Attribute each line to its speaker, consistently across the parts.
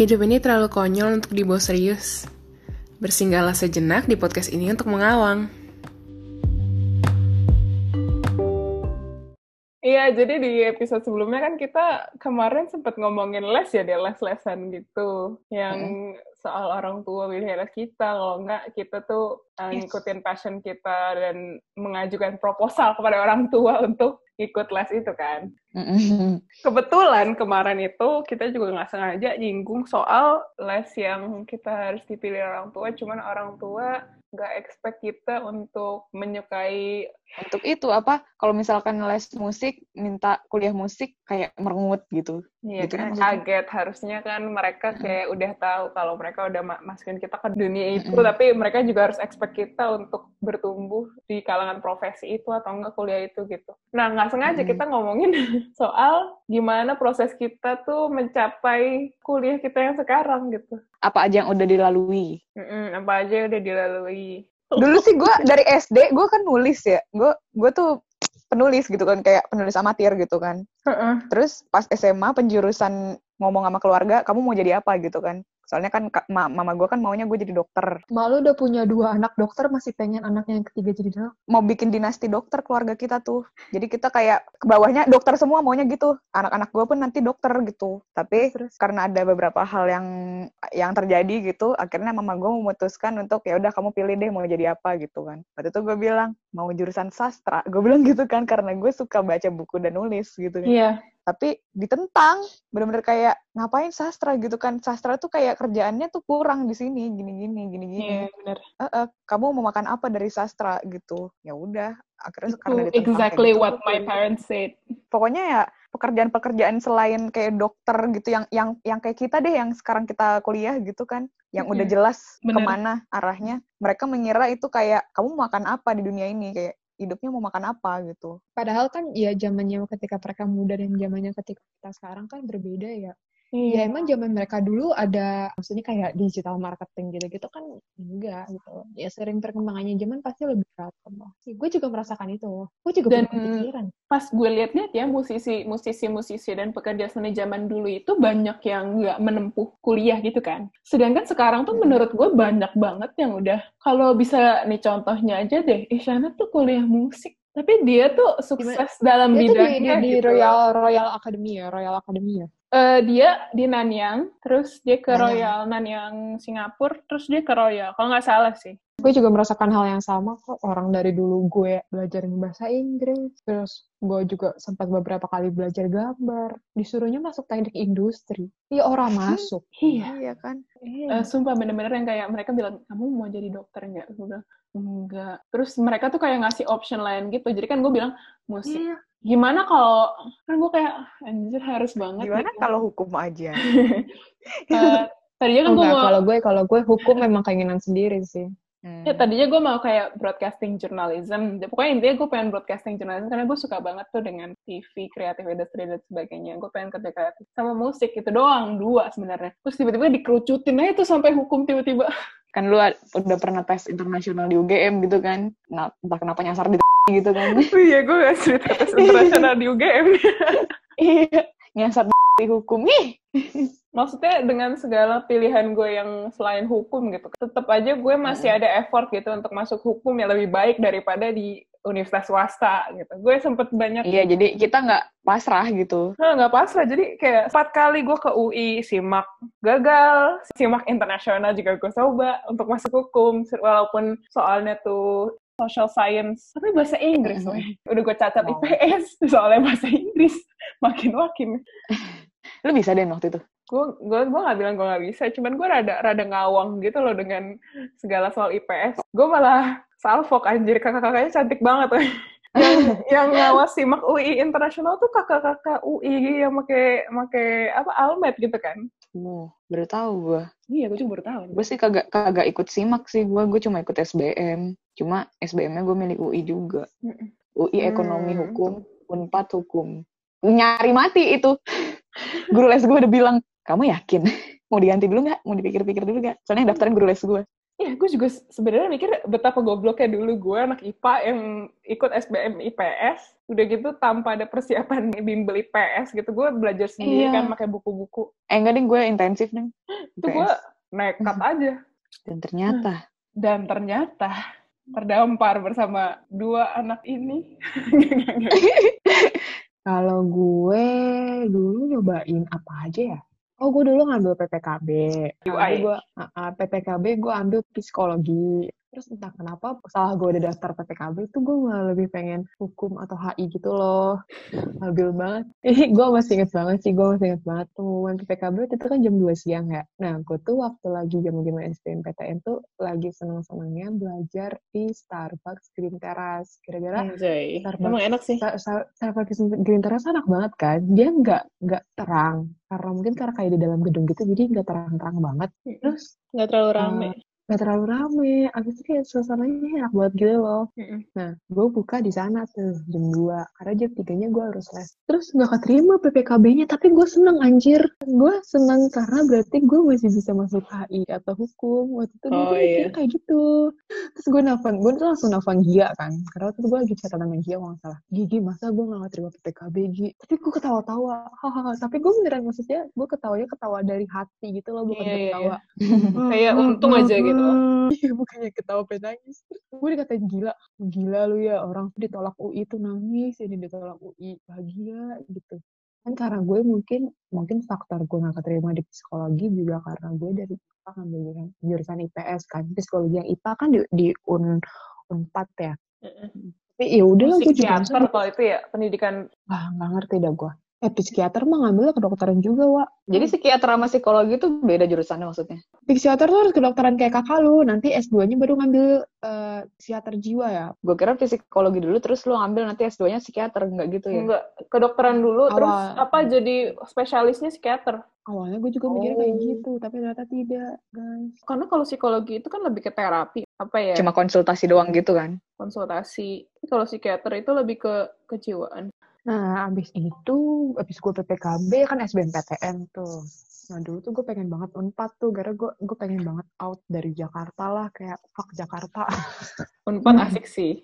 Speaker 1: Hidup ini terlalu konyol untuk dibawa serius. Bersinggahlah sejenak di podcast ini untuk mengawang.
Speaker 2: Iya, jadi di episode sebelumnya kan kita kemarin sempat ngomongin les ya, dia les-lesan gitu. Yang hmm. soal orang tua pilih les kita, kalau enggak kita tuh uh, ngikutin passion kita dan mengajukan proposal kepada orang tua untuk ikut les itu kan. Mm-hmm. Kebetulan kemarin itu kita juga nggak sengaja nyinggung soal les yang kita harus dipilih orang tua, cuman orang tua nggak expect kita untuk menyukai
Speaker 3: untuk itu apa kalau misalkan les musik minta kuliah musik kayak merengut gitu.
Speaker 2: Iya gitu kan, kaget. Harusnya kan mereka kayak udah tahu kalau mereka udah masukin kita ke dunia itu mm-hmm. tapi mereka juga harus expect kita untuk bertumbuh di kalangan profesi itu atau enggak kuliah itu gitu. Nah nggak sengaja mm-hmm. kita ngomongin soal gimana proses kita tuh mencapai kuliah kita yang sekarang gitu.
Speaker 3: Apa aja yang udah dilalui?
Speaker 2: Mm-mm, apa aja yang udah dilalui
Speaker 3: dulu sih gue dari SD gue kan nulis ya. Gue gue tuh penulis gitu kan kayak penulis amatir gitu kan. Uh-uh. terus pas SMA penjurusan ngomong sama keluarga kamu mau jadi apa? gitu kan Soalnya kan ma mama gue kan maunya gue jadi dokter.
Speaker 4: Malu udah punya dua anak dokter, masih pengen anaknya yang ketiga jadi dokter.
Speaker 3: Mau bikin dinasti dokter keluarga kita tuh. Jadi kita kayak ke bawahnya dokter semua maunya gitu. Anak-anak gue pun nanti dokter gitu. Tapi Terus. karena ada beberapa hal yang yang terjadi gitu, akhirnya mama gue memutuskan untuk ya udah kamu pilih deh mau jadi apa gitu kan. Waktu itu gue bilang mau jurusan sastra. Gue bilang gitu kan karena gue suka baca buku dan nulis gitu kan.
Speaker 2: Iya
Speaker 3: tapi ditentang bener-bener kayak ngapain sastra? gitu kan. Sastra tuh kayak kerjaannya tuh kurang di sini gini-gini gini-gini
Speaker 2: yeah, bener.
Speaker 3: Uh, uh, kamu mau makan apa dari sastra? gitu. Ya udah akhirnya
Speaker 2: itu karena ditentang exactly gitu, what my parents said.
Speaker 3: Pokoknya ya pekerjaan-pekerjaan selain kayak dokter gitu yang yang yang kayak kita deh yang sekarang kita kuliah gitu kan yang udah jelas Bener. ke mana arahnya mereka mengira itu kayak kamu makan apa di dunia ini? Kayak hidupnya mau makan apa gitu.
Speaker 4: Padahal kan ya zamannya ketika mereka muda dan zamannya ketika kita sekarang kan berbeda ya. Iya. Ya emang zaman mereka dulu ada maksudnya kayak digital marketing gitu-gitu kan enggak gitu. Ya sering perkembangannya zaman pasti lebih berat. Gue juga merasakan itu. Gue juga
Speaker 2: dan pikiran. Pas gue lihat-lihat ya musisi musisi-musisi dan pekerja seni zaman dulu itu banyak yang nggak menempuh kuliah gitu kan. Sedangkan sekarang tuh hmm. menurut gue banyak banget yang udah kalau bisa nih contohnya aja deh, Isyana tuh kuliah musik tapi dia tuh sukses Gimana? dalam dia bidangnya
Speaker 4: di, di, di gitu. Royal Royal Academy ya, Royal Academy ya.
Speaker 2: Uh, dia di Nanyang, terus dia ke Nanyang. Royal Nanyang Singapura, terus dia ke Royal. Kalau nggak salah sih.
Speaker 4: Gue juga merasakan hal yang sama kok. Orang dari dulu gue belajar bahasa Inggris, terus gue juga sempat beberapa kali belajar gambar. Disuruhnya masuk teknik industri. Iya orang masuk.
Speaker 2: iya. Iya kan. Uh, sumpah bener-bener yang kayak mereka bilang, kamu mau jadi dokter nggak? Gue bilang, enggak. Terus mereka tuh kayak ngasih option lain gitu. Jadi kan gue bilang, musik. Iya gimana kalau kan gue kayak anjir harus banget
Speaker 3: gimana gitu. kalau hukum aja
Speaker 2: uh, tadinya kan gue mau
Speaker 4: kalau gue kalau gue hukum memang keinginan sendiri sih
Speaker 2: Hmm. Ya tadinya gue mau kayak broadcasting journalism. Pokoknya intinya gue pengen broadcasting journalism karena gue suka banget tuh dengan TV, kreatif industri dan sebagainya. Gue pengen kerja kreatif sama musik itu doang dua sebenarnya. Terus tiba-tiba dikerucutin aja tuh sampai hukum tiba-tiba.
Speaker 3: Kan lu udah pernah tes internasional di UGM gitu kan? Nah, entah kenapa nyasar di gitu kan?
Speaker 2: iya, gue gak cerita tes internasional di UGM.
Speaker 3: iya, nyasar di hukum nih
Speaker 2: maksudnya dengan segala pilihan gue yang selain hukum gitu tetap aja gue masih ada effort gitu untuk masuk hukum yang lebih baik daripada di universitas swasta gitu. Gue sempet banyak
Speaker 3: iya jadi kita nggak pasrah gitu.
Speaker 2: Nah, nggak pasrah. Jadi kayak empat kali gue ke UI simak gagal simak internasional juga gue coba untuk masuk hukum walaupun soalnya tuh social science tapi bahasa Inggris mm -hmm. udah gue catat oh. IPS soalnya bahasa Inggris. Makin makin
Speaker 3: lu bisa deh waktu itu
Speaker 2: gue gue gue gak bilang gue gak bisa cuman gue rada rada ngawang gitu loh dengan segala soal IPS gue malah salfok anjir. Kakak-kakaknya cantik banget. Yang yang ngawas simak UI internasional tuh kakak-kakak UI yang make make apa almet gitu kan.
Speaker 3: Oh baru tahu gue
Speaker 2: iya gue juga baru tahu.
Speaker 3: Gue sih kagak kagak ikut simak sih gue gue cuma ikut SBM cuma SBM-nya gue milik UI juga. UI ekonomi hmm. hukum unpad hukum. Nyari mati itu. Guru les gue udah bilang kamu yakin mau diganti dulu nggak mau dipikir-pikir dulu nggak soalnya daftarin guru les gue
Speaker 2: Iya, gue juga sebenarnya mikir betapa gobloknya dulu gue anak IPA yang ikut SBM IPS, udah gitu tanpa ada persiapan bimbel IPS gitu, gue belajar sendiri
Speaker 3: Iya.
Speaker 2: kan pakai buku-buku.
Speaker 3: Eh enggak ding, gue intensif nih.
Speaker 2: Itu gue nekat aja.
Speaker 3: Dan ternyata
Speaker 2: Dan ternyata terdampar bersama dua anak ini.
Speaker 4: Kalau gue dulu nyobain apa aja ya? Oh, gue dulu ngambil PPKB.
Speaker 2: UI.
Speaker 4: Tapi gue, uh, uh, PPKB gue ambil psikologi. Terus entah kenapa setelah gue udah daftar PPKB itu gue malah lebih pengen hukum atau HI gitu loh. Labil banget. Ih, gue masih inget banget sih, gue masih inget banget. Pengumuman PPKB itu kan jam 2 siang ya. Nah, gue tuh waktu lagi jam-jam SBMPTN tuh lagi seneng-senengnya belajar di Starbucks Green Terrace. Kira-kira
Speaker 2: Anjay.
Speaker 4: Starbucks.
Speaker 2: Emang enak sih.
Speaker 4: Starbucks Green Terrace enak banget kan. Dia nggak nggak terang karena mungkin karena kayak di dalam gedung gitu jadi nggak terang-terang banget. Terus
Speaker 2: Nggak terlalu
Speaker 4: eh,
Speaker 2: rame.
Speaker 4: Nggak terlalu rame. Abis itu kayak suasananya enak banget gitu loh. Nah, gue buka di sana tuh jam 2 karena jam 3-nya gue harus les. Terus nggak keterima PPKB-nya, tapi gue seneng anjir. Gue seneng karena berarti gue masih bisa masuk HI atau hukum. Waktu itu gue
Speaker 2: Oh, iya.
Speaker 4: kayak gitu. Terus gue nelfon, gue tuh langsung nelfon Gia kan. Karena waktu itu gue lagi chat sama Gia kalau nggak salah. Gigi, masa gue nggak terima PPKB, Gi? Tapi gue ketawa-tawa. Hahaha. Tapi gue beneran maksudnya, gue ketawanya ketawa dari hati gitu loh, bukan
Speaker 2: Iya, iya,
Speaker 4: ketawa.
Speaker 2: Kayak untung aja gitu.
Speaker 4: Iya, bukannya ketawa pengen nangis. Gue dikatain gila. Gila lu ya, orang tuh ditolak UI tuh nangis, ini ditolak UI. Bahagia gitu. Kan karena gue mungkin, mungkin faktor gue gak keterima di psikologi juga karena gue dari IPA ngambil jurusan, jurusan IPS kan. Psikologi yang IPA kan di, di Un, Unpad ya. Tapi ya udah lah gue juga
Speaker 2: kalau itu ya pendidikan
Speaker 4: Wah, nggak ngerti dah gue. Eh, psikiater mah ngambilnya kedokteran juga, Wak.
Speaker 3: Jadi psikiater sama psikologi tuh beda jurusannya maksudnya.
Speaker 4: Psikiater tuh harus kedokteran kayak kakak lu. Nanti S2-nya baru ngambil eh, psikiater jiwa ya.
Speaker 3: Gue kira psikologi dulu terus lu ambil nanti S2-nya psikiater, enggak gitu ya?
Speaker 2: enggak kedokteran dulu terus
Speaker 4: Awal.
Speaker 2: apa jadi spesialisnya psikiater.
Speaker 4: Awalnya gue juga mikirnya kayak
Speaker 2: Oh.
Speaker 4: gitu, tapi ternyata tidak, guys.
Speaker 2: Karena kalau psikologi itu kan lebih ke terapi, apa ya?
Speaker 3: Cuma konsultasi doang gitu kan?
Speaker 2: konsultasi. Kalau psikiater itu lebih ke kejiwaan.
Speaker 4: Nah, abis itu, abis gue PPKB kan SBMPTN tuh. Nah, dulu tuh gue pengen banget unpad tuh, karena gue gue pengen banget out dari Jakarta lah, kayak fuck Jakarta.
Speaker 2: Unpad asik sih.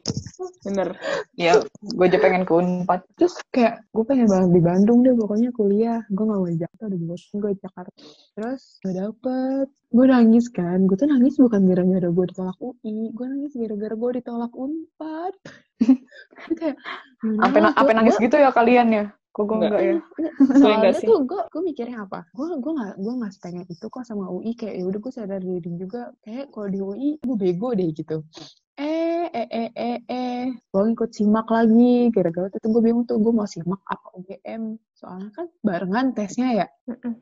Speaker 2: Bener.
Speaker 3: Ya, gue aja pengen ke Unpad.
Speaker 4: Terus kayak gue pengen banget di Bandung deh pokoknya kuliah. Gue gak mau di Jakarta, udah bosan gue di Jakarta. Terus gak dapet. Gue nangis kan. Gue tuh nangis bukan gara-gara gue ditolak UI. Gue nangis gara-gara gue ditolak UNPAD. Kayak,
Speaker 3: Sampai na- sampai nangis gitu ya kalian ya? Kok gue
Speaker 2: Enggak.
Speaker 3: enggak ya?
Speaker 2: Gue
Speaker 4: Soalnya
Speaker 2: enggak sih.
Speaker 4: tuh gue gue mikirnya apa? Gue gue nggak gue nggak sepengen itu kok sama UI kayak ya udah gue sadar diri juga kayak kalau di UI gue bego deh gitu. Eh eh eh eh eh gue ngikut simak lagi gara-gara itu gue bingung tuh gue mau simak apa UGM soalnya kan barengan tesnya ya.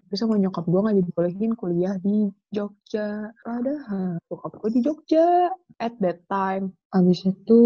Speaker 4: Terus sama nyokap gue nggak dibolehin kuliah di Jogja. Padahal bokap gue di Jogja at that time. Abis itu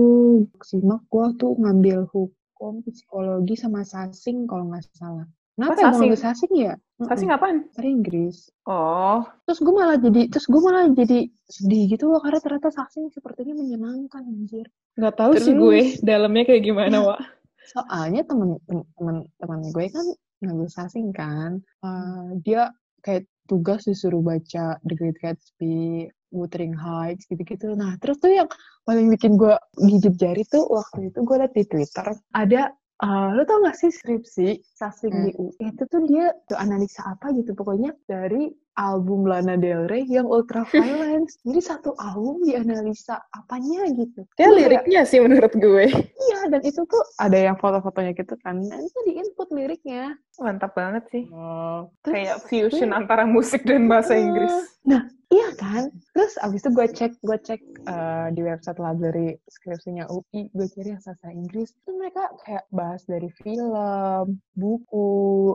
Speaker 4: simak gue tuh ngambil hukum, psikologi sama sasing kalau nggak salah. Kenapa
Speaker 2: Apa
Speaker 4: ya
Speaker 2: sasing?
Speaker 4: ngambil sasing ya?
Speaker 2: Sasi ngapain?
Speaker 4: Bahasa Inggris.
Speaker 2: Oh,
Speaker 4: Terus gue malah jadi, terus gue malah jadi sedih gitu loh karena ternyata sasing sepertinya menyenangkan anjir.
Speaker 2: nggak tahu sih gue dalamnya kayak gimana, Wak.
Speaker 4: Soalnya temen temen temen gue kan ngambil sasing kan, Eh, dia kayak tugas disuruh baca The Great Gatsby, Wuthering Heights gitu-gitu. Nah terus tuh yang paling bikin gue gigit jari tuh waktu itu gue liat di Twitter ada eh lo tau gak sih skripsi sasing
Speaker 3: Hmm.
Speaker 4: di UI itu tuh dia tuh analisa apa gitu pokoknya dari album Lana Del Rey yang Ultra Violence jadi satu album dianalisa apanya gitu
Speaker 2: Ya
Speaker 4: kayak,
Speaker 2: liriknya sih menurut gue.
Speaker 4: Iya, dan itu tuh ada yang foto-fotonya gitu kan. Nah, itu di input liriknya.
Speaker 2: Mantap banget sih.
Speaker 4: Terus,
Speaker 2: Kayak fusion antara musik dan bahasa Inggris.
Speaker 4: Iya kan? Terus abis itu gue cek, gue cek eh, di website library skripsinya UI, gue cari yang bahasa Inggris. Itu mereka kayak bahas dari film, buku.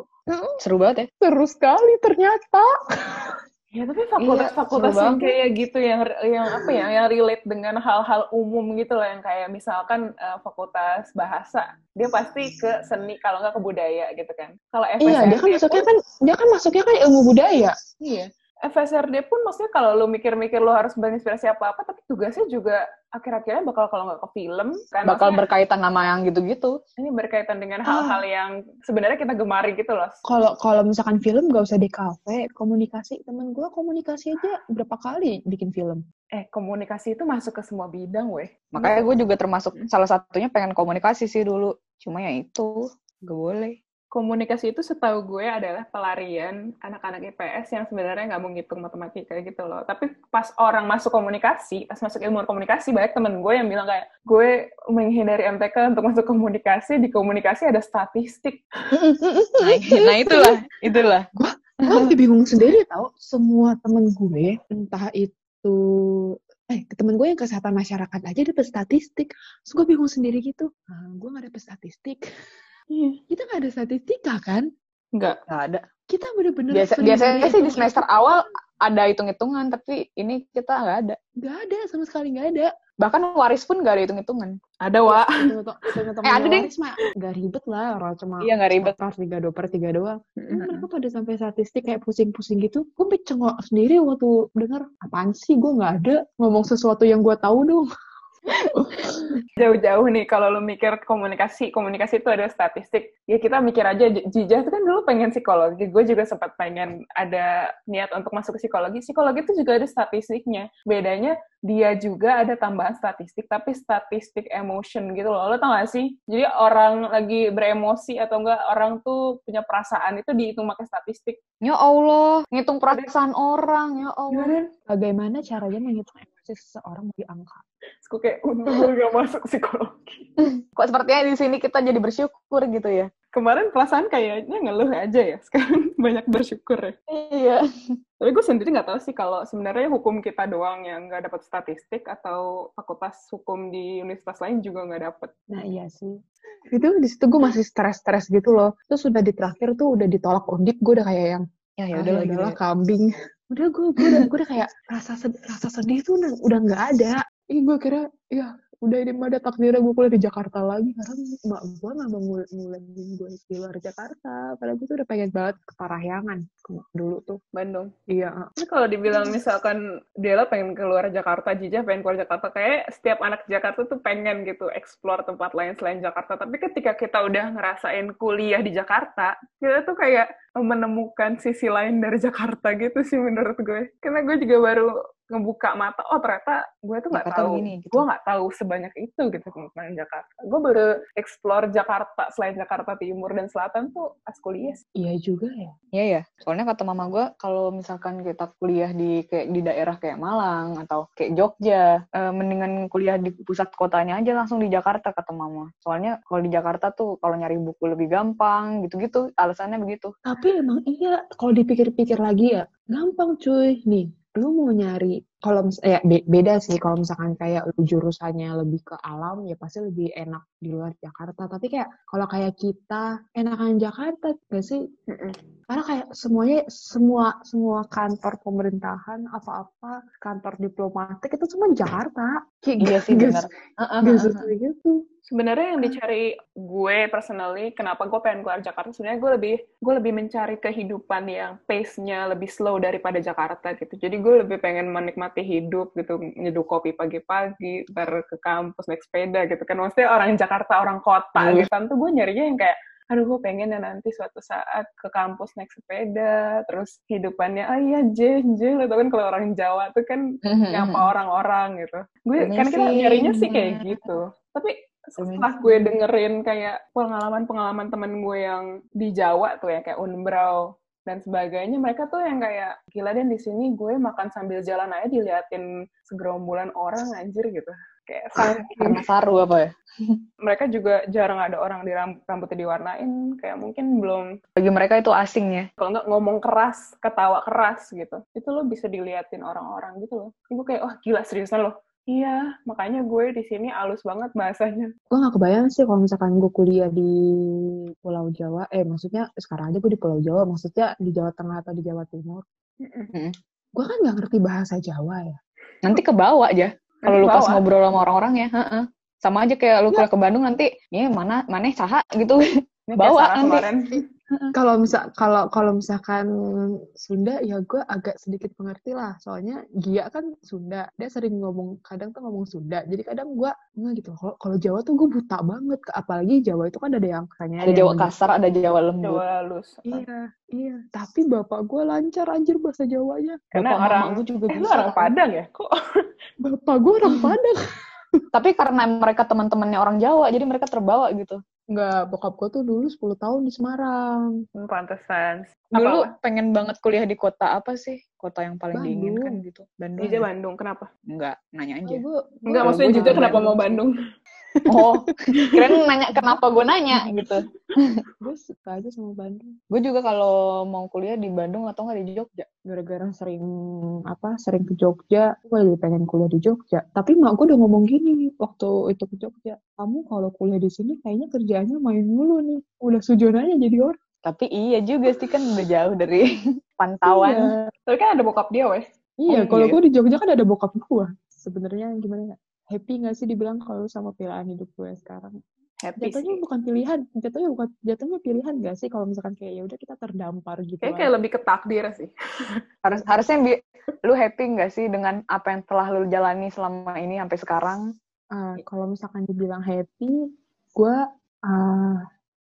Speaker 3: Seru banget ya?
Speaker 4: Seru sekali ternyata.
Speaker 2: Ya tapi fakultas-fakultas
Speaker 3: seru
Speaker 2: yang kayak gitu yang yang apa ya yang relate dengan hal-hal umum gitu loh yang kayak misalkan eh, fakultas bahasa dia pasti ke seni kalau nggak ke budaya gitu kan. Kalau FSM
Speaker 4: Iya, dia kan masuknya kan, dia kan masuknya kan ilmu budaya.
Speaker 2: iya. FSRD pun maksudnya kalau lu mikir-mikir lu harus berinspirasi apa-apa, tapi tugasnya juga akhir-akhirnya bakal kalau nggak ke film,
Speaker 3: kan bakal berkaitan sama yang gitu-gitu.
Speaker 2: Ini berkaitan dengan hal-hal ah. yang sebenarnya kita gemari gitu loh.
Speaker 4: Kalau kalau misalkan film gak usah di kafe, komunikasi temen gue komunikasi aja berapa kali bikin film.
Speaker 2: Eh komunikasi itu masuk ke semua bidang, weh.
Speaker 3: Makanya gue juga termasuk salah satunya pengen komunikasi sih dulu. Cuma ya itu gak boleh
Speaker 2: komunikasi itu setahu gue adalah pelarian anak-anak IPS yang sebenarnya nggak mau ngitung matematika gitu loh. Tapi pas orang masuk komunikasi, pas masuk ilmu komunikasi, banyak temen gue yang bilang kayak, gue menghindari MTK untuk masuk komunikasi, di komunikasi ada statistik.
Speaker 3: nah, nah itulah, itulah.
Speaker 4: Gue, gue lebih bingung sendiri tau, semua temen gue, entah itu eh temen gue yang kesehatan masyarakat aja dapet statistik terus gue bingung sendiri gitu ah, gue gak dapet statistik Iya. Kita nggak ada statistika kan?
Speaker 3: Nggak. Nggak ada.
Speaker 4: Kita bener-bener
Speaker 3: Biasa, biasanya sih di semester awal ada hitung-hitungan, tapi ini kita nggak ada.
Speaker 4: Nggak ada, sama sekali nggak ada.
Speaker 3: Bahkan waris pun nggak ada hitung-hitungan.
Speaker 2: Ada, Wak.
Speaker 3: eh, ada deh.
Speaker 4: Nggak ribet lah, orang cuma
Speaker 3: iya, nggak ribet.
Speaker 4: Pas tiga dua per tiga doang. Mm-hmm. Mereka pada sampai statistik kayak pusing-pusing gitu. Gue cengok sendiri waktu denger, apaan sih? Gue nggak ada ngomong sesuatu yang gue tahu dong.
Speaker 2: Jauh-jauh nih kalau lu mikir komunikasi, komunikasi itu ada statistik. Ya kita mikir aja Jijah itu kan dulu pengen psikologi, gue juga sempat pengen ada niat untuk masuk ke psikologi. Psikologi itu juga ada statistiknya. Bedanya dia juga ada tambahan statistik, tapi statistik emotion gitu loh. Lo tau gak sih? Jadi orang lagi beremosi atau enggak orang tuh punya perasaan itu dihitung pakai statistik.
Speaker 3: Ya Allah, ngitung perasaan orang, ya Allah.
Speaker 4: Bagaimana caranya menghitung emosi seseorang di angka?
Speaker 2: Aku kayak, untung gue gak masuk psikologi.
Speaker 3: Kok sepertinya di sini kita jadi bersyukur gitu ya?
Speaker 2: Kemarin perasaan kayaknya ngeluh aja ya, sekarang banyak bersyukur ya.
Speaker 3: Iya.
Speaker 2: Tapi gue sendiri nggak tahu sih kalau sebenarnya hukum kita doang yang nggak dapat statistik atau fakultas hukum di universitas lain juga nggak dapat.
Speaker 4: Nah iya sih. Itu di situ gue masih stres-stres gitu loh. Terus sudah di terakhir tuh udah ditolak undip, gue udah kayak yang ya ya udah gitu ya. kambing. Udah gue gue udah, gue udah kayak rasa sedih, rasa sedih tuh udah nggak ada ih gue kira ya udah ini mah ada takdirnya gue kuliah di Jakarta lagi. Karena mak gue gak mau ngulangin gue di luar Jakarta. Padahal gue tuh udah pengen banget ke Parahyangan dulu tuh.
Speaker 2: Bandung?
Speaker 4: Iya
Speaker 2: ini kalau dibilang misalkan dia lah pengen keluar Jakarta Jija pengen keluar Jakarta kayak setiap anak Jakarta tuh pengen gitu explore tempat lain selain Jakarta. Tapi ketika kita udah ngerasain kuliah di Jakarta kita tuh kayak menemukan sisi lain dari Jakarta gitu sih menurut gue. Karena gue juga baru ngebuka mata oh ternyata gue tuh nggak tahu. gini, gitu. gue nggak tahu sebanyak itu gitu tentang Jakarta. Gue baru explore Jakarta selain Jakarta Timur dan Selatan tuh pas kuliah
Speaker 4: iya juga ya.
Speaker 3: Iya ya soalnya kata mama gue kalau misalkan kita kuliah di kayak di daerah kayak Malang atau kayak Jogja eh, mendingan kuliah di pusat kotanya aja langsung di Jakarta kata mama. Soalnya kalau di Jakarta tuh kalau nyari buku lebih gampang gitu-gitu alasannya begitu.
Speaker 4: Tapi emang iya kalau dipikir-pikir lagi ya gampang cuy. Nih lu mau nyari kalau ya be beda sih kalau misalkan kayak lu jurusannya lebih ke alam ya pasti lebih enak di luar Jakarta. Tapi kayak kalau kayak kita enakan Jakarta gak sih? Karena kayak semuanya semua semua kantor pemerintahan apa-apa kantor diplomatik itu semua Jakarta.
Speaker 3: Kayak iya sih benar.
Speaker 4: gitu.
Speaker 2: Sebenarnya yang dicari gue personally kenapa gue pengen keluar Jakarta sebenarnya gue lebih gue lebih mencari kehidupan yang pace-nya lebih slow daripada Jakarta gitu. Jadi gue lebih pengen menikmati hidup gitu nyeduh kopi pagi-pagi ntar ke kampus naik sepeda gitu kan. Maksudnya orang Jakarta orang kota mm. gitu kan. Tuh gue nyarinya yang kayak aduh gue pengen ya nanti suatu saat ke kampus naik sepeda terus hidupannya ah iya je je lo tau kan kalau orang Jawa tuh kan mm-hmm. nyapa orang-orang gitu. Gue kan kita nyarinya sih kayak gitu. Tapi setelah gue dengerin kayak pengalaman-pengalaman temen gue yang di Jawa tuh ya kayak Unbrau dan sebagainya mereka tuh yang kayak gila deh di sini gue makan sambil jalan aja diliatin segerombolan orang anjir gitu. Kayak
Speaker 3: karena saru apa ya?
Speaker 2: Mereka juga jarang ada orang di rambut rambutnya diwarnain kayak mungkin belum.
Speaker 3: Bagi mereka itu asing ya?
Speaker 2: Kalau nggak ngomong keras ketawa keras gitu itu lo bisa diliatin orang-orang gitu loh. Gue kayak oh gila seriusan loh Iya, makanya gue di sini halus banget bahasanya.
Speaker 4: Gue gak kebayang sih kalau misalkan gue kuliah di Pulau Jawa. Eh, maksudnya sekarang aja gue di Pulau Jawa. Maksudnya di Jawa Tengah atau di Jawa Timur. Mm-hmm. Gue kan gak ngerti bahasa Jawa ya.
Speaker 3: Nanti ke bawah aja. Kalau lu pas ngobrol sama orang-orang ya. Uh-uh. Sama aja kayak lu ya. ke Bandung nanti, ya mana mana saha gitu.
Speaker 2: Ini bawa nanti. kemarin
Speaker 4: kalau misal kalau kalau misalkan Sunda ya gue agak sedikit mengerti lah. Soalnya Gia kan Sunda. Dia sering ngomong kadang tuh ngomong Sunda. Jadi kadang gue nggak gitu. Kalau kalau Jawa tuh gue buta banget apalagi Jawa itu kan ada yang kayaknya
Speaker 3: Ada Jawa kasar, ada Jawa lembut.
Speaker 2: Jawa halus.
Speaker 4: iya iya. Tapi bapak gue lancar anjir bahasa Jawanya.
Speaker 2: Karena
Speaker 3: Bapak
Speaker 2: orang
Speaker 3: gue juga
Speaker 2: Eh,
Speaker 3: bisa.
Speaker 2: orang Padang ya? Kok?
Speaker 4: Bapak gue orang Padang.
Speaker 3: Tapi karena mereka teman-temannya orang Jawa, jadi mereka terbawa gitu.
Speaker 4: Nggak, bokap gue tuh dulu 10 tahun di Semarang.
Speaker 2: Hmm, pantesan?
Speaker 3: Dulu
Speaker 2: Apa?
Speaker 3: pengen banget kuliah di kota apa sih? Kota yang paling
Speaker 4: Bandung.
Speaker 3: diinginkan gitu. Bandung.
Speaker 2: Jogja Bandung, kenapa?
Speaker 3: Enggak, nanya
Speaker 4: Oh,
Speaker 3: aja.
Speaker 4: gue,
Speaker 2: Enggak, maksudnya
Speaker 3: juga
Speaker 2: kenapa
Speaker 3: Bandung
Speaker 2: mau. Bandung?
Speaker 3: Oh, kirain nanya kenapa gue nanya gitu.
Speaker 4: gue suka aja sama Bandung.
Speaker 3: Gue juga kalau mau kuliah di Bandung atau nggak di Jogja.
Speaker 4: Gara-gara sering apa sering ke Jogja, gue jadi pengen kuliah di Jogja. Tapi mak gue udah ngomong gini waktu itu ke Jogja. Kamu kalau kuliah di sini kayaknya kerjaannya main mulu nih. Udah sujon aja jadi orang.
Speaker 3: Tapi iya juga sih kan udah jauh dari pantauan.
Speaker 4: Iya,
Speaker 2: Tapi kan ada bokap dia, weh.
Speaker 4: iya
Speaker 3: Oh,
Speaker 4: kalau
Speaker 3: iya.
Speaker 4: gue di Jogja kan ada bokap gue. Sebenarnya gimana ya? Happy gak sih dibilang kalau sama pilihan hidup gue sekarang?
Speaker 3: Happy
Speaker 4: Jatuhnya
Speaker 3: sih.
Speaker 4: bukan pilihan, jatuhnya bukan jatuhnya pilihan gak sih kalau misalkan kayak ya udah kita terdampar gitu.
Speaker 2: Kayak kayak lebih ke takdir sih.
Speaker 3: Harus harusnya bi lu happy nggak sih dengan apa yang telah lu jalani selama ini sampai sekarang?
Speaker 4: Ah, kalau misalkan dibilang happy, gue uh,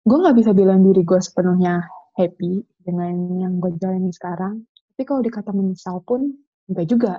Speaker 4: gue nggak bisa bilang diri gue sepenuhnya happy dengan yang gue jalani sekarang. Tapi kalau dikata menyesal pun enggak juga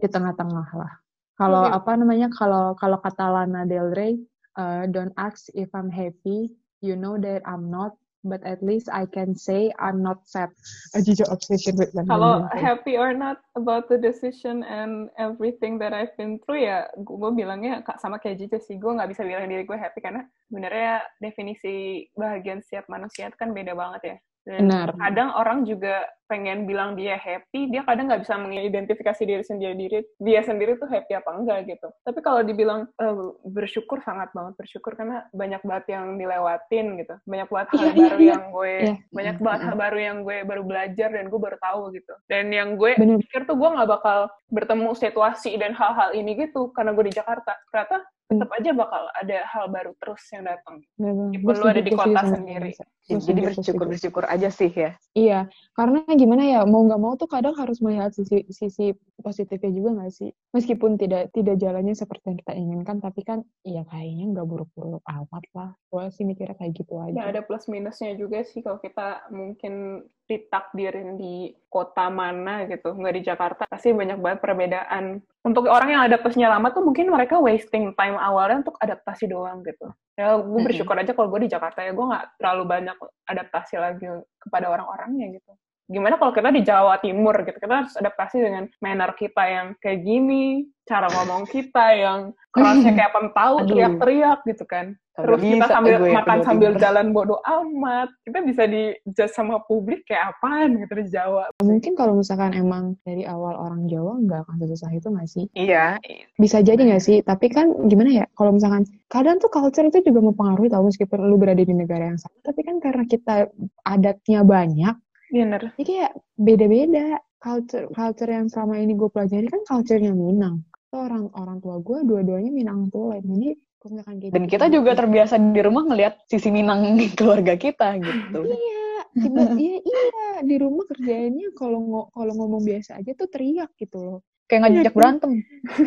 Speaker 4: di tengah-tengah lah. Kalau
Speaker 2: Iya.
Speaker 4: apa namanya kalau kalau kata Lana Del Rey, uh, don't ask if I'm happy, you know that I'm not, but at least I can say I'm not sad. A Jijo obsession with Lana
Speaker 2: Kalau happy or not about the decision and everything that I've been through ya, gue bilangnya ka- sama kayak Jijo sih. Gue nggak bisa bilang diri gue happy karena sebenarnya definisi bahagian setiap manusia itu kan beda banget ya. Dan
Speaker 4: Benar.
Speaker 2: kadang orang juga pengen bilang dia happy, dia kadang nggak bisa mengidentifikasi diri sendiri diri dia sendiri tuh happy apa enggak gitu. Tapi kalau dibilang eh, bersyukur sangat banget bersyukur karena banyak banget yang dilewatin gitu, banyak banget hal
Speaker 4: Iya, iya,
Speaker 2: baru
Speaker 4: iya.
Speaker 2: yang gue
Speaker 4: Iya.
Speaker 2: banyak banget hal baru yang gue baru belajar dan gue baru tahu gitu. Dan yang gue
Speaker 4: Bener.
Speaker 2: pikir tuh gue nggak bakal bertemu situasi dan hal-hal ini gitu karena gue di Jakarta. Ternyata tetap aja bakal ada hal baru terus yang datang. Meskipun
Speaker 4: Gue
Speaker 2: lu ada di kota sendiri.
Speaker 3: Ya,
Speaker 4: Gue
Speaker 3: jadi bersyukur bersyukur aja sih ya.
Speaker 4: Iya, karena gimana ya mau nggak mau tuh kadang harus melihat sisi sisi positifnya juga nggak sih? Meskipun tidak tidak jalannya seperti yang kita inginkan, tapi kan ya kayaknya nggak buruk-buruk amat lah. Gue sih mikirnya kayak gitu aja.
Speaker 2: Ya ada plus minusnya juga sih kalau kita mungkin ditakdirin di kota mana gitu, nggak di Jakarta, pasti banyak banget perbedaan. Untuk orang yang adaptasinya lama tuh mungkin mereka wasting time awalnya untuk adaptasi doang gitu. Ya gue bersyukur aja kalau gue di Jakarta ya gue nggak terlalu banyak adaptasi lagi kepada orang-orangnya gitu. Gimana kalau kita di Jawa Timur gitu, kita harus adaptasi dengan manner kita yang kayak gini, cara ngomong kita yang kerasnya kayak pentau, teriak-teriak gitu kan. Terus kita
Speaker 3: bisa
Speaker 2: sambil
Speaker 3: gue
Speaker 2: makan sambil
Speaker 3: Timur.
Speaker 2: jalan bodoh amat. Kita bisa di judge sama publik kayak apaan gitu di Jawa.
Speaker 4: Mungkin kalau misalkan emang dari awal orang Jawa nggak akan sesusah itu nggak sih?
Speaker 3: Iya.
Speaker 4: Bisa jadi nggak sih? Tapi kan gimana ya? Kalau misalkan kadang tuh culture itu juga mempengaruhi tau meskipun lu berada di negara yang sama. Tapi kan karena kita adatnya banyak,
Speaker 2: Bener.
Speaker 4: Jadi kayak beda-beda culture culture yang selama ini gue pelajari kan culture-nya Minang. Orang orang tua gue dua-duanya Minang Tulen. Jadi kalau misalkan kayak
Speaker 3: Dan
Speaker 4: gitu-
Speaker 3: kita juga terbiasa di rumah ngelihat sisi Minang keluarga kita gitu.
Speaker 4: Iya, tiba iya iya di rumah kerjaannya kalau kalau ngomong biasa aja tuh teriak gitu loh.
Speaker 3: Kayak ngajak
Speaker 4: Iya,
Speaker 3: berantem.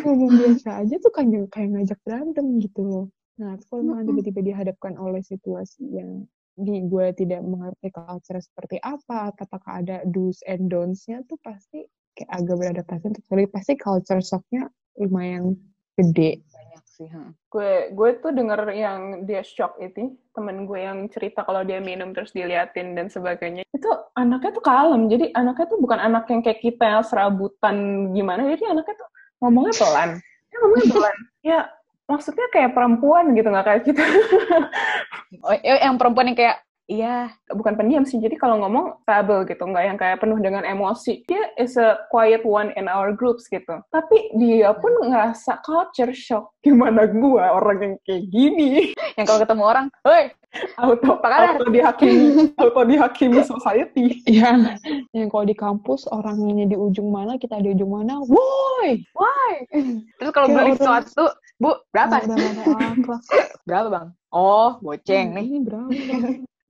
Speaker 4: Ngomong biasa aja tuh kayak kayak ngajak berantem gitu loh. Nah, kalau misalkan tiba-tiba dihadapkan oleh situasi yang di gue tidak mengerti culture seperti apa, apakah ada do's and don'ts-nya tuh pasti kayak agak beradaptasi untuk sulit. Pasti culture shock-nya lumayan gede.
Speaker 3: Banyak sih. ha.
Speaker 2: Gue gue tuh denger yang dia shock itu, temen gue yang cerita kalau dia minum terus diliatin dan sebagainya. Itu anaknya tuh kalem. Jadi anaknya tuh bukan anak yang kayak kita yang serabutan gimana. Jadi anaknya tuh ngomongnya pelan. Dia ngomongnya pelan. Ya maksudnya kayak perempuan gitu nggak kayak kita.
Speaker 3: Oh, eh, yang perempuan yang kayak iya
Speaker 2: bukan pendiam sih. Jadi kalau ngomong stable gitu, nggak yang kayak penuh dengan emosi. Dia is a quiet one in our groups gitu. Tapi dia pun ngerasa culture shock. Gimana gua orang yang kayak gini?
Speaker 3: yang kalau ketemu orang, "Hoi,
Speaker 2: Auto, auto dihakimi, auto dihakimi society.
Speaker 4: Yang yang kalau di kampus orangnya di ujung mana, kita di ujung mana, woi,
Speaker 3: why?" Terus kalau beli sesuatu, "Bu, berapa?" Berapa, Bang? Oh, goceng nih.
Speaker 4: Ini berapa?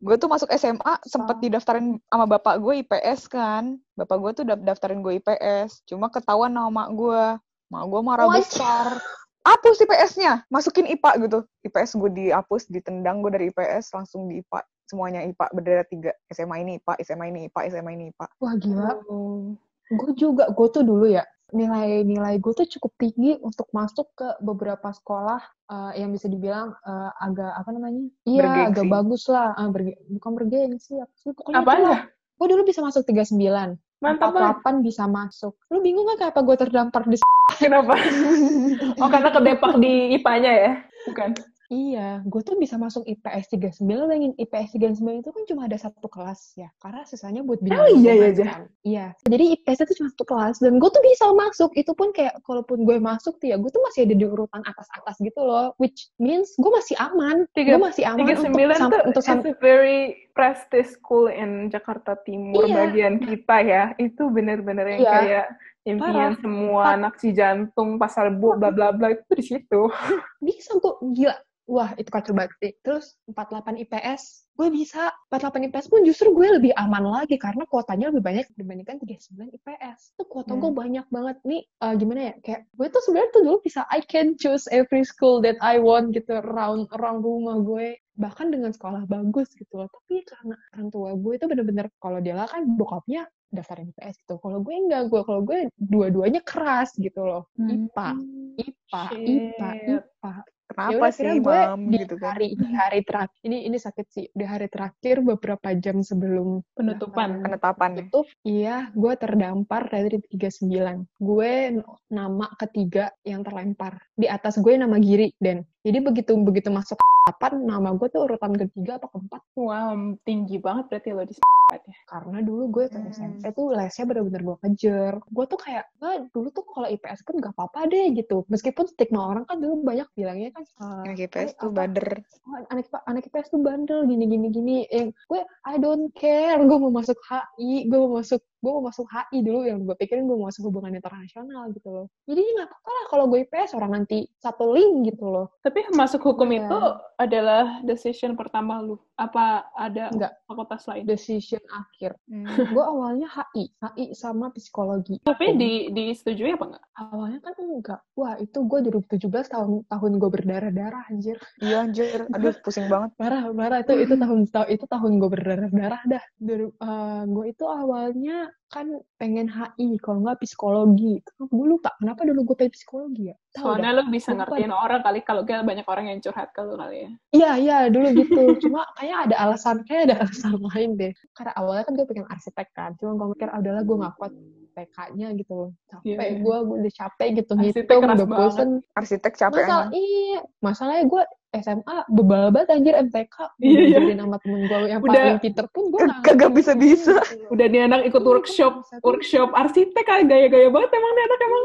Speaker 3: Gue tuh masuk SMA sempet didaftarin sama bapak gue IPS kan. Bapak gue tuh daftarin gue IPS. Cuma ketahuan sama mak gue. Mak gue marah
Speaker 4: What?
Speaker 3: besar. Hapus IPS-nya, masukin IPA gitu. IPS gue dihapus, ditendang gue dari IPS, langsung di IPA. Semuanya IPA, berderet tiga. SMA ini IPA, SMA ini IPA, SMA ini IPA.
Speaker 4: Wah gila.
Speaker 2: Oh.
Speaker 4: Gue juga, gue tuh dulu ya, nilai-nilai gue tuh cukup tinggi untuk masuk ke beberapa sekolah eh, yang bisa dibilang eh, agak apa namanya? Iya,
Speaker 3: Bergengsi.
Speaker 4: agak bagus lah. Ah, berge- bukan bergengsi, apa sih? Pokoknya
Speaker 2: Apa aja?
Speaker 4: Gue dulu bisa masuk 39.
Speaker 2: Mantap banget.
Speaker 4: 48 bisa masuk. Lu bingung gak kenapa gue terdampar di
Speaker 2: Kenapa? oh karena kedepak di IPA-nya ya? Bukan.
Speaker 4: Iya, gue tuh bisa masuk IPS 39. Lu bayangin IPS 39 itu kan cuma ada satu kelas ya. Karena sisanya buat bidang
Speaker 2: Oh, iya, iya,
Speaker 4: kan. Iya. Jadi IPS itu cuma satu kelas. Dan gue tuh bisa masuk. Itu pun kayak, kalaupun gue masuk tuh ya, gue tuh masih ada di urutan atas-atas gitu loh. Which means gue masih aman. Gue masih aman
Speaker 2: Tiga
Speaker 4: untuk,
Speaker 2: sembilan
Speaker 4: sam-
Speaker 2: tuh
Speaker 4: untuk
Speaker 2: it's
Speaker 4: sam-
Speaker 2: a very prestige school in Jakarta Timur
Speaker 4: Iya.
Speaker 2: bagian kita ya. Itu bener-bener yang
Speaker 4: Iya.
Speaker 2: kayak impian
Speaker 4: Parah.
Speaker 2: semua anak si jantung pasar bu bla bla bla itu di situ.
Speaker 4: bisa gue gila wah itu kacau banget sih. Terus 48 IPS gue bisa. 48 IPS pun justru gue lebih aman lagi karena kuotanya lebih banyak dibandingkan 39 IPS itu kuota gue
Speaker 3: Hmm.
Speaker 4: banyak banget. Nih eh, gimana ya? Kayak gue tuh sebenarnya tuh dulu bisa I can choose every school that I want gitu around around rumah gue. Bahkan dengan sekolah bagus gitu loh. Tapi karena orang tua gue itu bener-bener kalau dia lah kan bokapnya daftarin IPS gitu. Kalau gue enggak gue kalau gue dua-duanya keras gitu loh.
Speaker 3: Hmm.
Speaker 4: IPA IPA. IPA IPA
Speaker 3: Kenapa
Speaker 4: Yaudah,
Speaker 3: sih, Mam?
Speaker 4: di
Speaker 3: Gitu kan.
Speaker 4: hari di hari terakhir ini ini sakit sih di hari terakhir beberapa jam sebelum
Speaker 2: Penutupan.
Speaker 4: pendaftaran
Speaker 3: Penetapan ya.
Speaker 4: tutup iya gue terdampar dari 39 gue nama ketiga yang terlempar di atas gue nama Giri dan jadi begitu begitu masuk kapan nama gue tuh urutan ketiga apa keempat
Speaker 2: Wow, tinggi banget berarti lo di ya.
Speaker 4: karena dulu gue ke
Speaker 3: Hmm.
Speaker 4: SMP tuh lesnya bener-bener gue kejar gue tuh kayak gue dulu tuh kalau IPS kan gak apa-apa deh gitu meskipun stigma orang kan dulu banyak bilangnya kan eh,
Speaker 3: Yang IPS
Speaker 4: eh,
Speaker 3: tuh
Speaker 4: apa,
Speaker 3: bader.
Speaker 4: oh, anak anak IPS tuh bandel gini gini gini yang gue I don't care gue mau masuk HI gue mau masuk gue mau masuk HI dulu yang gue pikirin gue mau masuk hubungan internasional gitu loh jadi nggak apa-apa lah kalau gue IPS orang nanti satu link gitu loh
Speaker 2: Tapi masuk hukum
Speaker 4: Iya.
Speaker 2: itu adalah decision pertama lu. Apa ada
Speaker 4: Enggak.
Speaker 2: fakultas lain?
Speaker 4: decision akhir
Speaker 3: Hmm.
Speaker 4: gue awalnya HI HI sama psikologi
Speaker 2: Tapi di disetujui apa enggak?
Speaker 4: awalnya kan enggak wah itu gue 2017 tahun tahun gue berdarah-darah anjir
Speaker 3: Iya anjir, aduh pusing banget.
Speaker 4: parah parah itu itu tahun ta- itu tahun gue berdarah-darah dah Dari, gue itu awalnya kan pengen HI kalau nggak psikologi gue lupa kenapa dulu gue pengen psikologi ya dah.
Speaker 2: Soalnya lu bisa
Speaker 4: Lupa
Speaker 2: ngertiin orang kali kalau gak banyak orang yang curhat ke lu kali ya.
Speaker 4: Iya iya dulu gitu. Cuma kayaknya ada alasan kayak ada alasan lain deh. Karena awalnya kan gue pengen arsitek kan. Cuma gue mikir ah, udahlah gue nggak kuat PK-nya gitu loh. Capek
Speaker 2: Iya.
Speaker 4: gue, gue udah capek gitu
Speaker 2: Arsitek
Speaker 4: ngitung,
Speaker 2: keras
Speaker 4: udah
Speaker 2: banget.
Speaker 4: bosen.
Speaker 3: Arsitek capek
Speaker 4: Masalah,
Speaker 3: emang.
Speaker 4: iya, masalahnya gue SMA bebal banget anjir MTK.
Speaker 2: Iya, iya.
Speaker 4: Jadi nama temen gue yang
Speaker 2: Udah-
Speaker 4: paling pinter pun gue
Speaker 3: Kag- Kagak bisa-bisa.
Speaker 2: Udah nih anak ikut
Speaker 4: Iya,
Speaker 2: workshop, workshop arsitek kan gaya-gaya banget emang nih anak emang.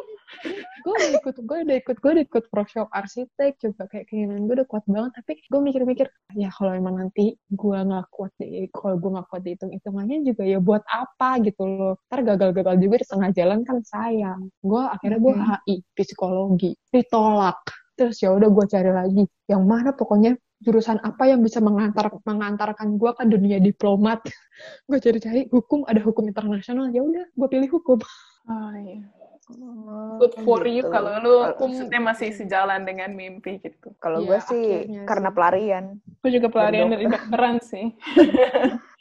Speaker 4: Gue udah ikut gue udah ikut gue udah ikut workshop arsitek coba kayak keinginan gue udah kuat banget tapi gue mikir-mikir ya kalau emang nanti gue nggak kuat di kalau gue nggak kuat dihitung hitungannya juga ya buat apa gitu loh. Ntar gagal-gagal juga di tengah jalan kan sayang. Gue akhirnya gue. HI psikologi ditolak. Terus ya udah gue cari lagi yang mana pokoknya jurusan apa yang bisa mengantar mengantarkan gue ke dunia diplomat. Gue cari-cari hukum ada hukum internasional ya udah gue pilih hukum.
Speaker 2: Oh, iya.
Speaker 3: Oh,
Speaker 2: Good for you
Speaker 3: gitu.
Speaker 2: kalau lu maksudnya masih sejalan dengan mimpi gitu.
Speaker 3: Kalau
Speaker 4: Iya,
Speaker 3: gue sih
Speaker 4: akhirnya
Speaker 3: karena
Speaker 4: sih.
Speaker 3: pelarian.
Speaker 2: Gue juga pelarian
Speaker 3: Dari
Speaker 2: dari dokteran sih.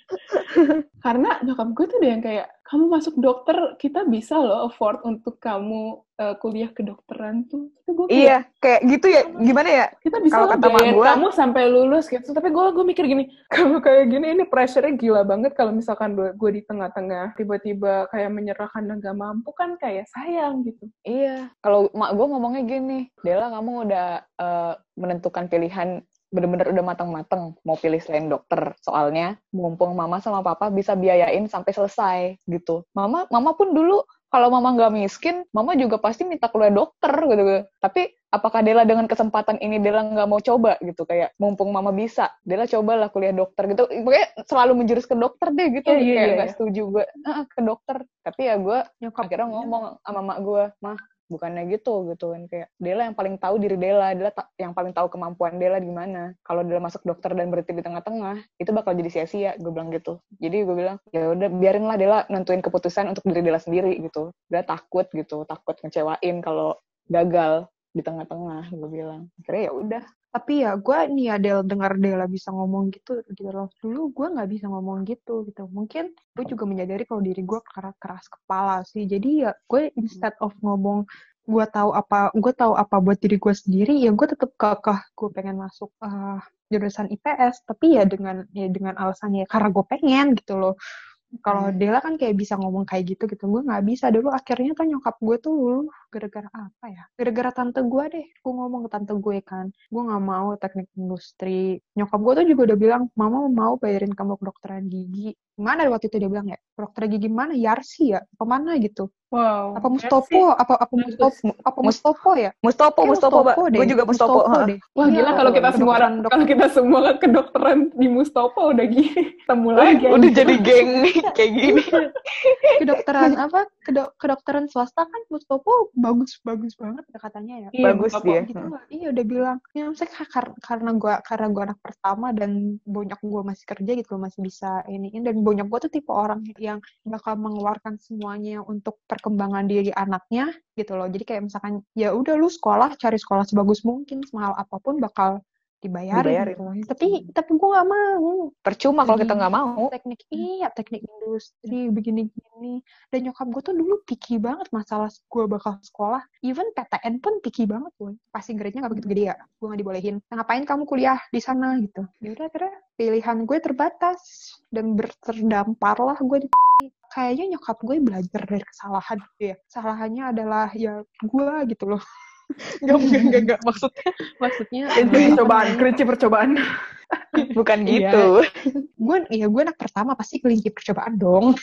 Speaker 2: Karena nyokap gue tuh udah yang kayak, kamu masuk dokter, kita bisa loh afford untuk kamu uh, kuliah kedokteran tuh. Tapi gue kayak,
Speaker 3: Iya, kayak gitu ya. Gimana ya?
Speaker 2: kita bisa
Speaker 3: Kalau
Speaker 2: loh
Speaker 3: kata gua-
Speaker 2: kamu sampai lulus gitu. Tapi gue gue mikir gini, kalau kayak gini ini pressure-nya gila banget kalau misalkan gue, gue di tengah-tengah tiba-tiba kayak menyerahkan dan gak mampu kan kayak sayang gitu.
Speaker 3: Iya. Kalau mak gue ngomongnya gini, Dela kamu udah eh, menentukan pilihan bener-bener udah matang-matang mau pilih selain dokter. Soalnya mumpung mama sama papa bisa biayain sampai selesai gitu. Mama, mama pun dulu kalau mama nggak miskin, mama juga pasti minta kuliah dokter gitu. Tapi apakah Dela dengan kesempatan ini Dela nggak mau coba gitu kayak mumpung mama bisa, Dela cobalah kuliah dokter gitu. Pokoknya selalu menjurus ke dokter deh gitu.
Speaker 2: Iya, iya,
Speaker 3: kayak
Speaker 2: iya,
Speaker 3: nggak
Speaker 2: iya.
Speaker 3: setuju gue "Ah, ke dokter. Tapi ya gue akhirnya ngomong sama mak gue, mah bukannya gitu gitu kan. Kayak Dela yang paling tahu diri Dela Dela yang paling tahu kemampuan Dela gimana kalau Dela masuk dokter dan berhenti di tengah-tengah itu bakal jadi sia-sia gue bilang gitu. Jadi gue bilang ya udah biarinlah Dela nentuin keputusan untuk diri Dela sendiri gitu. Dela takut gitu takut ngecewain kalau gagal di tengah-tengah gue bilang. Akhirnya ya udah.
Speaker 4: Tapi ya gue nih ada dengar Dela bisa ngomong gitu gitu loh. Dulu gue nggak bisa ngomong gitu gitu. Mungkin gue juga menyadari kalau diri gue keras kepala sih. Jadi ya gue instead of ngomong gue tahu apa gue tahu apa buat diri gue sendiri ya gue tetap kekeh. Gue pengen masuk uh, jurusan IPS tapi ya dengan ya dengan alasannya karena gue pengen gitu loh kalau hmm. Dela kan kayak bisa ngomong kayak gitu gitu gue nggak bisa dulu akhirnya kan nyokap gue tuh luluh gara-gara apa ya? Gara-gara tante gue deh gue ngomong ke tante gue kan. Gue nggak mau teknik industri. Nyokap gue tuh juga udah bilang mama mau bayarin kamu kedokteran gigi mana waktu itu dia bilang ya dokter gigi mana Yarsi ya ke mana gitu Wow. Apa Mustopo? Apa apa Mustopo? Apa Mustopo ya?
Speaker 3: Mustopo, Mustopo, Mustopo
Speaker 4: Gue
Speaker 3: juga Mustopo. Mustopo
Speaker 2: deh. Wah, gila kalau kita semua orang kalau kita semua kedokteran di Mustopo udah gini temu lagi.
Speaker 3: Udah jadi geng nih kayak gini.
Speaker 4: kedokteran apa? Kedok kedokteran swasta kan Mustopo bagus bagus banget ya katanya ya.
Speaker 3: Iya, bagus dia.
Speaker 4: Gitu, Iya udah bilang. Ya maksudnya karena gue karena gue anak pertama dan banyak gue masih kerja gitu masih bisa ini dan banyak gue tuh tipe orang yang bakal mengeluarkan semuanya untuk perkembangan diri anaknya gitu loh. Jadi kayak misalkan ya udah lu sekolah cari sekolah sebagus mungkin semahal apa pun bakal dibayarin, dibayarin. Gitu. Tapi tapi gue gak mau.
Speaker 3: Percuma kalau kita nggak mau.
Speaker 4: Teknik iya, teknik industri begini-gini. Dan nyokap gue tuh dulu picky banget masalah gue bakal sekolah. Even PTN pun picky banget gue. Pasti grade-nya gak begitu gede ya. Gue gak dibolehin. Nah, ngapain kamu kuliah di sana gitu. Ya udah akhirnya pilihan gue terbatas dan berterdampar lah gue di kayaknya nyokap gue belajar dari kesalahan gitu ya. Kesalahannya adalah ya gue gitu loh. Gak, gak, gak, gak, maksudnya maksudnya
Speaker 2: itu percobaan kelinci percobaan
Speaker 3: bukan iya. gitu
Speaker 4: gue iya gue anak pertama pasti kelinci percobaan dong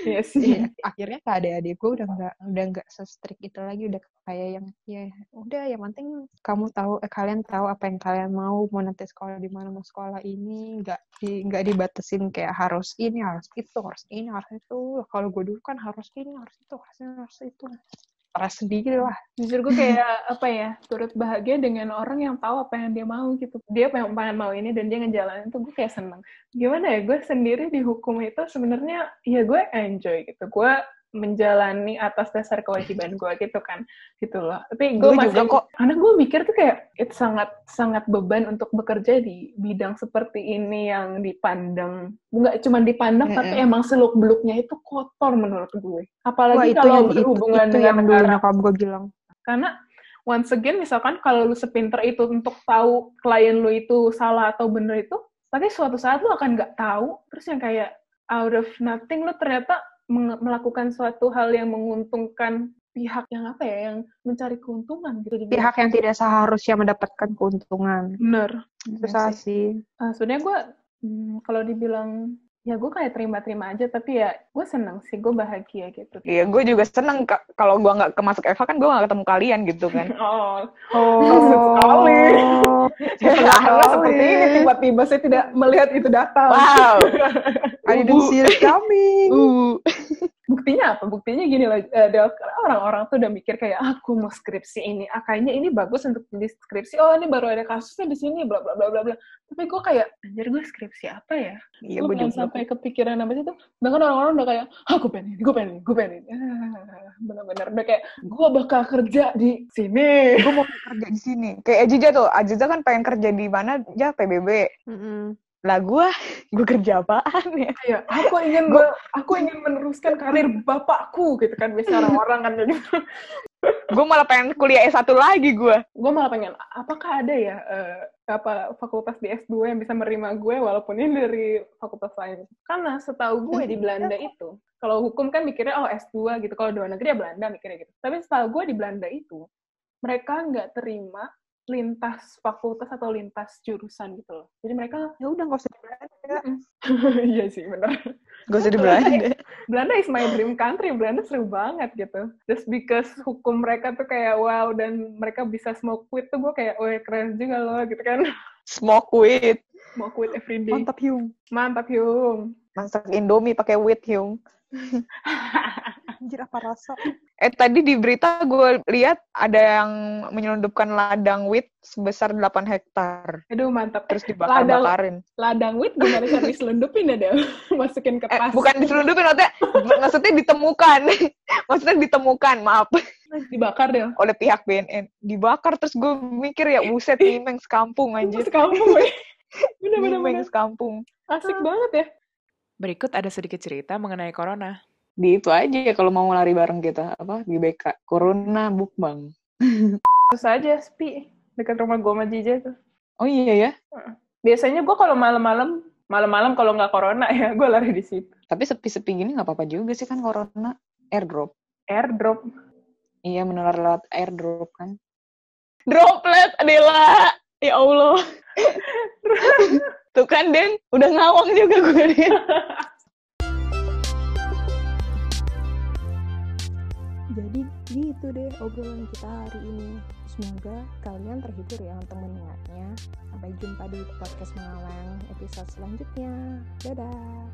Speaker 2: Iya sih.
Speaker 4: Iya. Akhirnya ke adik-adik gue udah nggak udah nggak se-strict itu lagi udah kayak yang ya udah yang penting kamu tahu eh, kalian tahu apa yang kalian mau mau nanti sekolah di mana mau sekolah ini nggak di nggak dibatasin kayak harus ini harus itu harus ini harus itu kalau gue dulu kan harus ini harus itu harus ini harus itu stres sendiri lah.
Speaker 2: Jujur gue kayak apa ya, turut bahagia dengan orang yang tahu apa yang dia mau gitu. Dia pengen, pengen mau ini dan dia ngejalanin tuh gue kayak seneng. Gimana ya, gue sendiri di hukum itu sebenarnya ya gue enjoy gitu. Gue menjalani atas dasar kewajiban gue gitu kan gitu loh. Tapi gue masih juga kok. karena gue mikir tuh kayak itu sangat sangat beban untuk bekerja di bidang seperti ini yang dipandang. Nggak cuma dipandang mm -hmm. tapi emang seluk beluknya itu kotor menurut gue apalagi Wah, kalau yang, berhubungan itu, itu dengan
Speaker 4: yang negara. gue bilang.
Speaker 2: Karena once again misalkan kalau lu sepinter itu untuk tahu klien lu itu salah atau bener itu tapi suatu saat lu akan nggak tahu. Terus yang kayak out of nothing lu ternyata melakukan suatu hal yang menguntungkan pihak yang apa ya yang mencari keuntungan gitu
Speaker 4: pihak yang tidak seharusnya mendapatkan keuntungan.
Speaker 2: Bener
Speaker 4: susah sih.
Speaker 2: uh, sebenarnya gue hmm, kalau dibilang ya gue kayak terima-terima aja tapi ya gue seneng sih gue bahagia gitu.
Speaker 3: Iya gue juga seneng kalau gue nggak kemasuk Eva kan gue nggak ketemu kalian gitu kan.
Speaker 2: Oh. Oh. Sekali. Ya, seperti ini tiba-tiba saya tidak melihat itu datang.
Speaker 3: Wow.
Speaker 4: I didn't see it coming
Speaker 3: uh
Speaker 2: buktinya apa? Buktinya gini loh, uh, orang-orang tuh udah mikir kayak ah, aku mau skripsi ini, ah kayaknya ini bagus untuk di skripsi. Oh ini baru ada kasusnya di sini, bla bla bla bla bla. Tapi gue kayak anjir gue skripsi apa ya? Iya, gue belum sampai kepikiran apa sih tuh. Bahkan orang-orang udah kayak, ah gue pengen ini, gue pengen ini, gue pengen ini. Ah, bener-bener udah kayak gue bakal kerja di sini.
Speaker 3: Gue mau kerja di sini. Kayak Ajiza tuh, Ajiza kan pengen kerja di mana? Ya PBB. Mm -hmm lah gue gue kerja apaan ya?
Speaker 2: Ya aku ingin gua, aku ingin meneruskan karir bapakku gitu kan biasa orang-orang kan jadi
Speaker 3: gue malah pengen kuliah S1 lagi gue
Speaker 2: gue malah pengen apakah ada ya uh, apa fakultas di S2 yang bisa menerima gue walaupun ini dari fakultas lain? Karena setahu gue di Belanda itu kalau hukum kan mikirnya oh S2 gitu kalau luar negeri ya Belanda mikirnya gitu. Tapi setahu gue di Belanda itu mereka nggak terima lintas fakultas atau lintas jurusan gitu loh. Jadi mereka
Speaker 4: ya udah nggak usah di Belanda.
Speaker 2: Iya sih benar.
Speaker 3: Gak usah di Belanda.
Speaker 2: Belanda is my dream country. Belanda seru banget gitu. Just because hukum mereka tuh kayak wow dan mereka bisa smoke weed tuh gue kayak wah keren juga loh gitu kan.
Speaker 3: Smoke weed.
Speaker 2: Smoke weed every day.
Speaker 4: Mantap Hyung.
Speaker 2: Mantap Hyung.
Speaker 3: Masak Indomie pakai weed Hyung.
Speaker 4: Anjir apa rasa?
Speaker 3: Eh tadi di berita gue lihat ada yang menyelundupkan ladang wheat sebesar 8 hektar.
Speaker 2: Aduh mantap.
Speaker 3: Terus dibakar-bakarin.
Speaker 2: Ladang wheat gimana cara diselundupin ya deh? Masukin ke
Speaker 3: Eh,
Speaker 2: tas.
Speaker 3: bukan diselundupin maksudnya maksudnya ditemukan. maksudnya ditemukan, maaf.
Speaker 2: Dibakar deh.
Speaker 3: Oleh pihak BNN. Dibakar terus gue mikir ya buset mimeng sekampung anjir.
Speaker 2: Kamu ya. Bener-bener
Speaker 3: Mimeng sekampung.
Speaker 2: asik banget ya.
Speaker 1: Berikut ada sedikit cerita mengenai corona.
Speaker 3: Di itu aja ya kalau mau lari bareng kita apa di BK. Corona bukbang.
Speaker 2: Terus aja sepi dekat rumah gua sama Jija tuh.
Speaker 3: Oh iya ya.
Speaker 2: Biasanya gua kalau malam-malam, malam-malam kalau nggak corona ya, gua lari di situ.
Speaker 3: Tapi sepi-sepi gini nggak apa-apa juga sih kan corona. Airdrop.
Speaker 2: Airdrop.
Speaker 3: Iya menular lewat airdrop kan.
Speaker 2: Droplet, Adela. Ya Allah.
Speaker 3: Tuh kan Den, udah ngawang juga gue liat.
Speaker 5: gitu deh obrolan kita hari ini. Semoga kalian terhibur ya untuk mendengarnya. Sampai jumpa di podcast Mengaleng episode selanjutnya. Dadah!